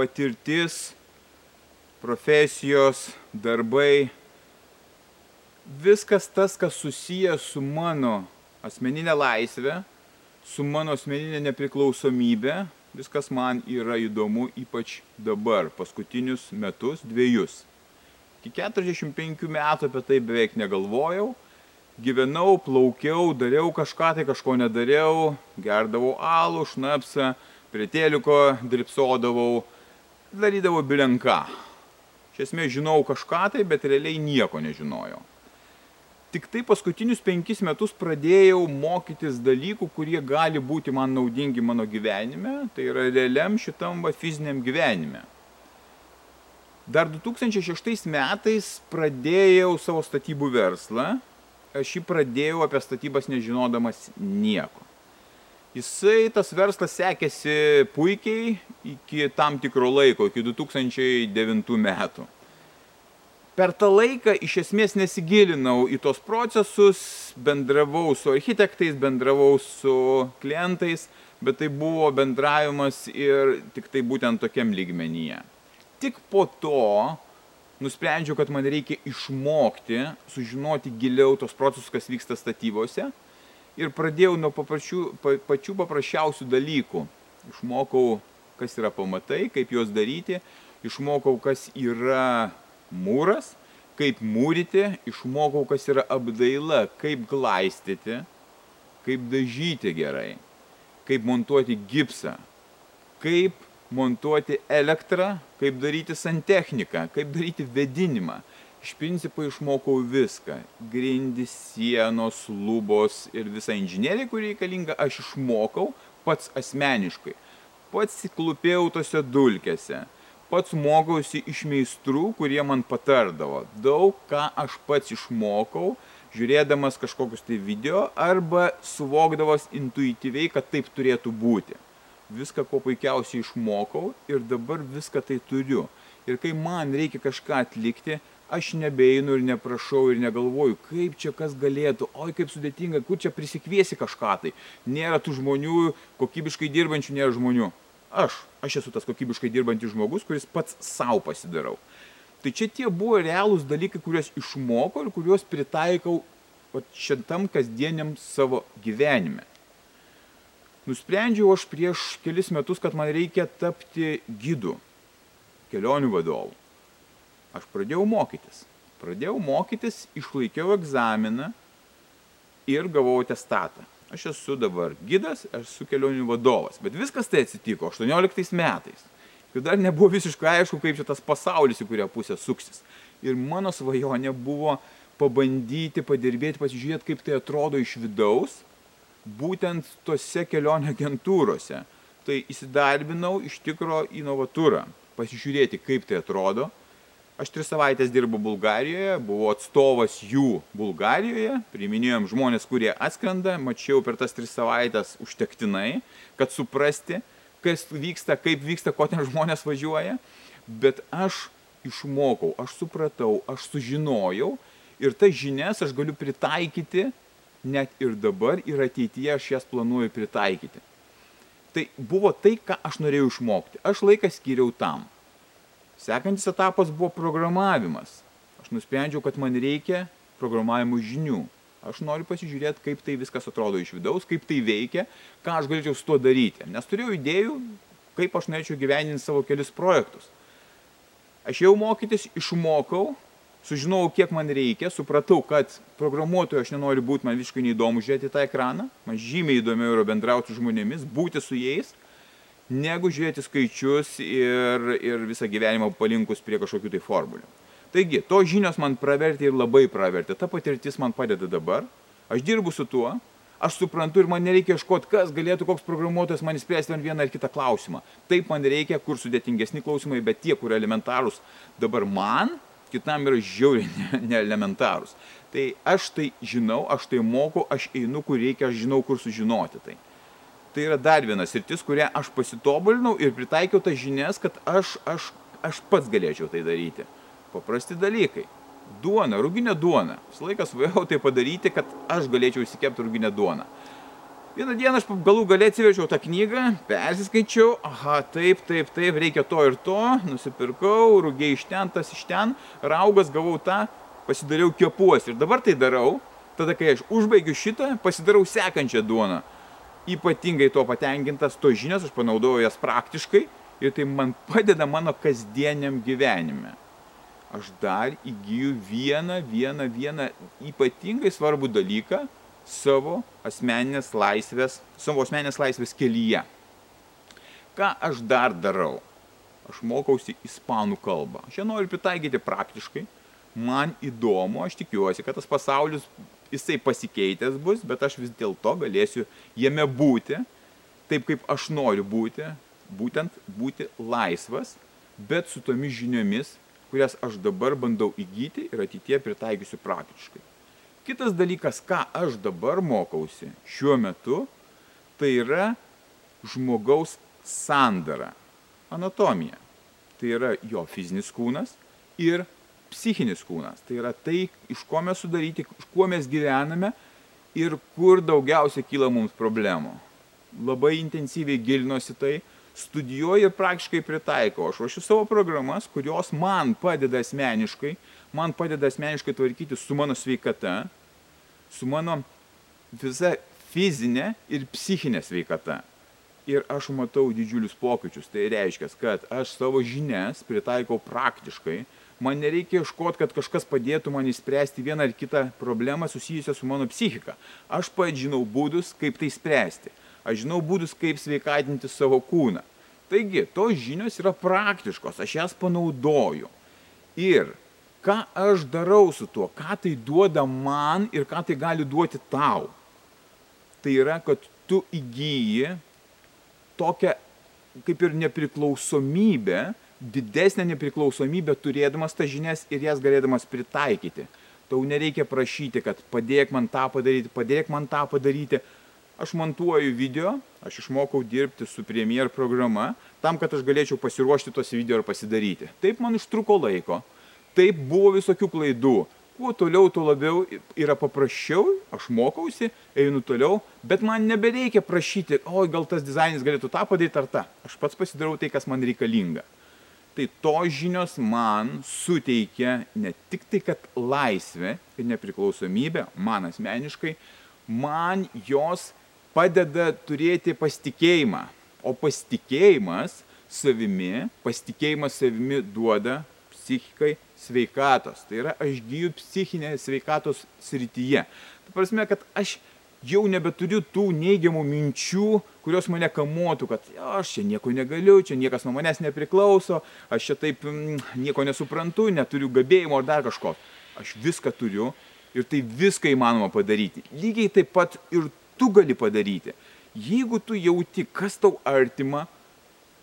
patirtis, profesijos, darbai, viskas tas, kas susijęs su mano asmeninė laisvė, su mano asmeninė nepriklausomybė, viskas man yra įdomu, ypač dabar, paskutinius metus, dviejus. Iki 45 metų apie tai beveik negalvojau, gyvenau, plaukiau, dariau kažką, tai kažko nedariau, gerdavau alų, šnapsą, prie teliko dripsodavau, darydavau bilenką. Iš esmės žinau kažką tai, bet realiai nieko nežinojau. Tik tai paskutinius penkis metus pradėjau mokytis dalykų, kurie gali būti man naudingi mano gyvenime, tai yra realiam šitam va, fiziniam gyvenime. Dar 2006 metais pradėjau savo statybų verslą. Aš jį pradėjau apie statybas nežinodamas nieko. Jisai, tas verslas sekėsi puikiai iki tam tikro laiko, iki 2009 metų. Per tą laiką iš esmės nesigilinau į tos procesus, bendravau su architektais, bendravau su klientais, bet tai buvo bendravimas ir tik tai būtent tokiam lygmenyje. Tik po to nusprendžiau, kad man reikia išmokti, sužinoti giliau tos procesus, kas vyksta statybose ir pradėjau nuo paprašių, pa, pačių paprasčiausių dalykų. Išmokau, kas yra pamatai, kaip juos daryti, išmokau, kas yra mūras, kaip mūryti, išmokau, kas yra apdaila, kaip glaistyti, kaip dažyti gerai, kaip montuoti gipsą, kaip montuoti elektrą, kaip daryti santechniką, kaip daryti vedinimą, iš principo išmokau viską. Grindys, sienos, lubos ir visa inžinierija, kuri reikalinga, aš išmokau pats asmeniškai. Pats klupėjau tose dulkėse. Pats mokausi iš meistrų, kurie man patardavo. Daug ką aš pats išmokau, žiūrėdamas kažkokius tai video arba suvokdavas intuityviai, kad taip turėtų būti. Viską ko puikiausiai išmokau ir dabar viską tai turiu. Ir kai man reikia kažką atlikti, aš nebeinu ir neprašau ir negalvoju, kaip čia kas galėtų, oi kaip sudėtinga, kur čia prisikviesi kažką tai. Nėra tų žmonių, kokybiškai dirbančių nėra žmonių. Aš, aš esu tas kokybiškai dirbantis žmogus, kuris pats savo pasidarau. Tai čia tie buvo realūs dalykai, kuriuos išmokau ir kuriuos pritaikau šitam kasdieniam savo gyvenime. Nusprendžiau aš prieš kelis metus, kad man reikia tapti gidu, kelionių vadovu aš pradėjau mokytis. Pradėjau mokytis, išlaikiau egzaminą ir gavau atestatą. Aš esu dabar gidas, esu kelionių vadovas. Bet viskas tai atsitiko 18 metais. Kai dar nebuvo visiškai aišku, kaip čia tas pasaulis į kurią pusę suksis. Ir mano svajonė buvo pabandyti, padirbėti, pasižiūrėti, kaip tai atrodo iš vidaus, būtent tose kelionių agentūrose. Tai įsidarbinau iš tikro inovatūrą, pasižiūrėti, kaip tai atrodo, Aš tris savaitės dirbu Bulgarijoje, buvau atstovas jų Bulgarijoje, priminėjom žmonės, kurie atskrenda, mačiau per tas tris savaitės užtektinai, kad suprasti, kas vyksta, kaip vyksta, ko ten žmonės važiuoja, bet aš išmokau, aš supratau, aš sužinojau ir tas žinias aš galiu pritaikyti net ir dabar ir ateityje aš jas planuoju pritaikyti. Tai buvo tai, ką aš norėjau išmokti. Aš laiką skiriau tam. Sekantis etapas buvo programavimas. Aš nusprendžiau, kad man reikia programavimo žinių. Aš noriu pasižiūrėti, kaip tai viskas atrodo iš vidaus, kaip tai veikia, ką aš galėčiau su tuo daryti. Nes turėjau idėjų, kaip aš norėčiau gyveninti savo kelius projektus. Aš jau mokytis išmokau, sužinojau, kiek man reikia, supratau, kad programuotoju aš nenoriu būti, man visiškai neįdomu žiūrėti tą ekraną, man žymiai įdomiau yra bendrauti su žmonėmis, būti su jais negu žiūrėti skaičius ir, ir visą gyvenimą palinkus prie kažkokių tai formulių. Taigi, tos žinios man pravertė ir labai pravertė. Ta patirtis man padeda dabar. Aš dirbu su tuo, Aš suprantu ir man nereikia ieškoti, kas galėtų koks programuotojas man įspręsti vieną ar kitą klausimą. Taip man reikia, kur sudėtingesni klausimai, bet tie, kur elementarūs dabar man, kitam yra žiauriai neelementarūs. Ne tai aš tai žinau, aš tai moku, aš einu, kur reikia, aš žinau, kur sužinoti tai. Tai yra dar vienas sritis, kurią aš pasitobulinau ir pritaikiau tas žinias, kad aš, aš, aš pats galėčiau tai daryti. Paprasti dalykai. Duona, ruginė duona. Visą laiką svajau tai padaryti, kad aš galėčiau įsikepti ruginę duoną. Vieną dieną aš galų galę atsivežiau tą knygą, persiskaičiau, aha, taip, taip, taip, reikia to ir to, nusipirkau, rugiai iš ten, tas iš ten, raugas gavau tą, pasidariau kepuos ir dabar tai darau, tada kai aš užbaigiu šitą, pasidarau sekančią duoną. Ypatingai to patenkintas, to žinias aš panaudoju jas praktiškai ir tai man padeda mano kasdieniam gyvenime aš dar įgyju vieną, vieną, vieną ypatingai svarbų dalyką savo asmeninės laisvės, savo asmeninės laisvės kelyje. Ką aš dar darau? Aš mokausi ispanų kalbą. Aš ją noriu pritaikyti praktiškai. Man įdomu, aš tikiuosi, kad tas pasaulis jisai pasikeitęs bus, bet aš vis dėlto galėsiu jame būti taip, kaip aš noriu būti, būtent būti laisvas, bet su tomis žiniomis, kurias aš dabar bandau įgyti ir ateitie pritaikysiu praktiškai. Kitas dalykas, ką aš dabar mokausi šiuo metu, tai yra žmogaus sandara, anatomija. Tai yra jo fizinis kūnas ir psichinis kūnas. Tai yra tai, iš ko mes sudaryti, iš kuo mes gyvename ir kur daugiausia kyla mums problemų. Labai intensyviai gilinosi tai, studijuoju ir praktiškai pritaikau. Aš ruošiu savo programas, kurios man padeda asmeniškai, man padeda asmeniškai tvarkyti su mano sveikata, su mano visa fizinė ir psichinė sveikata. Ir aš matau didžiulius pokyčius. Tai reiškia, kad aš savo žinias pritaikau praktiškai. Man nereikia ieškoti, kad kažkas padėtų man įspręsti vieną ar kitą problemą susijusią su mano psichika. Aš pats žinau būdus, kaip tai spręsti aš žinau būdus, kaip sveikatinti savo kūną. Taigi, tos žinios yra praktiškos, aš jas panaudoju. Ir ką aš darau su tuo, ką tai duoda man ir ką tai gali duoti tau. Tai yra, kad tu įgyji tokią kaip ir nepriklausomybę, didesnę nepriklausomybę turėdamas tas žinias ir jas galėdamas pritaikyti. Tau nereikia prašyti, kad padėk man tą padaryti, padėk man tą padaryti aš montuoju video, aš išmokau dirbti su Premiere programa, tam, kad aš galėčiau pasiruošti tos video ir pasidaryti. Taip man užtruko laiko, taip buvo visokių klaidų. Kuo toliau, tuo labiau yra paprasčiau, aš mokausi, einu toliau, bet man nebereikia prašyti, oi gal tas dizainis galėtų tą padaryti ar tą. Aš pats pasidarau tai, kas man reikalinga. Tai to žinios man suteikia ne tik tai, kad laisvė ir nepriklausomybė, man asmeniškai, man jos padeda turėti pasitikėjimą. O pasitikėjimas savimi, pasitikėjimas savimi duoda psichikai sveikatos. Tai yra, aš gyju psichinė sveikatos srityje. Tai prasme, kad aš jau nebeturiu tų neigiamų minčių, kurios mane kamuotų, kad aš čia nieko negaliu, čia niekas nuo manęs nepriklauso, aš čia taip mm, nieko nesuprantu, neturiu gabėjimo ar dar kažko. Aš viską turiu ir tai viską įmanoma padaryti. Lygiai taip pat ir tu gali padaryti. Jeigu tu jauti, kas tau artima,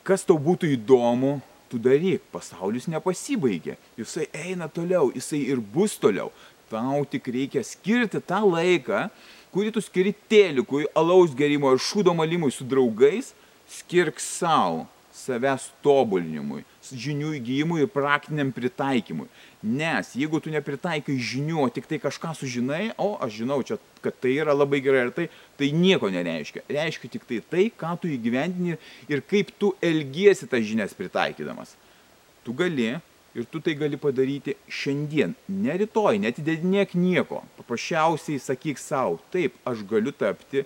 kas tau būtų įdomu, tu daryk. Pasaulis nepasibaigė. Jisai eina toliau, jisai ir bus toliau. Tau tik reikia skirti tą laiką, kurį tu skiri telikui, alaus gerimo ir šūdo malimui su draugais, skirk savo savęs tobulinimui, žinių įgyjimui ir praktiniam pritaikymui. Nes jeigu tu nepritaikai žinių, o tik tai kažką sužinai, o aš žinau, čia, kad tai yra labai gerai ir tai, tai nieko nereiškia. Reiškia tik tai tai, ką tu įgyvendini ir kaip tu elgiesi tas žinias pritaikydamas. Tu gali ir tu tai gali padaryti šiandien, ne rytoj, netidedinėk nieko. Paprasčiausiai sakyk savo, taip, aš galiu tapti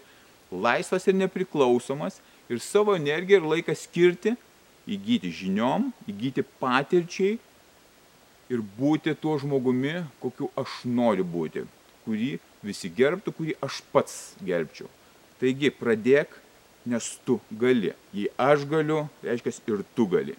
laisvas ir nepriklausomas ir savo energiją ir laiką skirti įgyti žiniom, įgyti patirčiai ir būti tuo žmogumi, kokiu aš noriu būti, kurį visi gerbtų, kurį aš pats gerbčiau. Taigi pradėk, nes tu gali. Jei aš galiu, reiškia ir tu gali.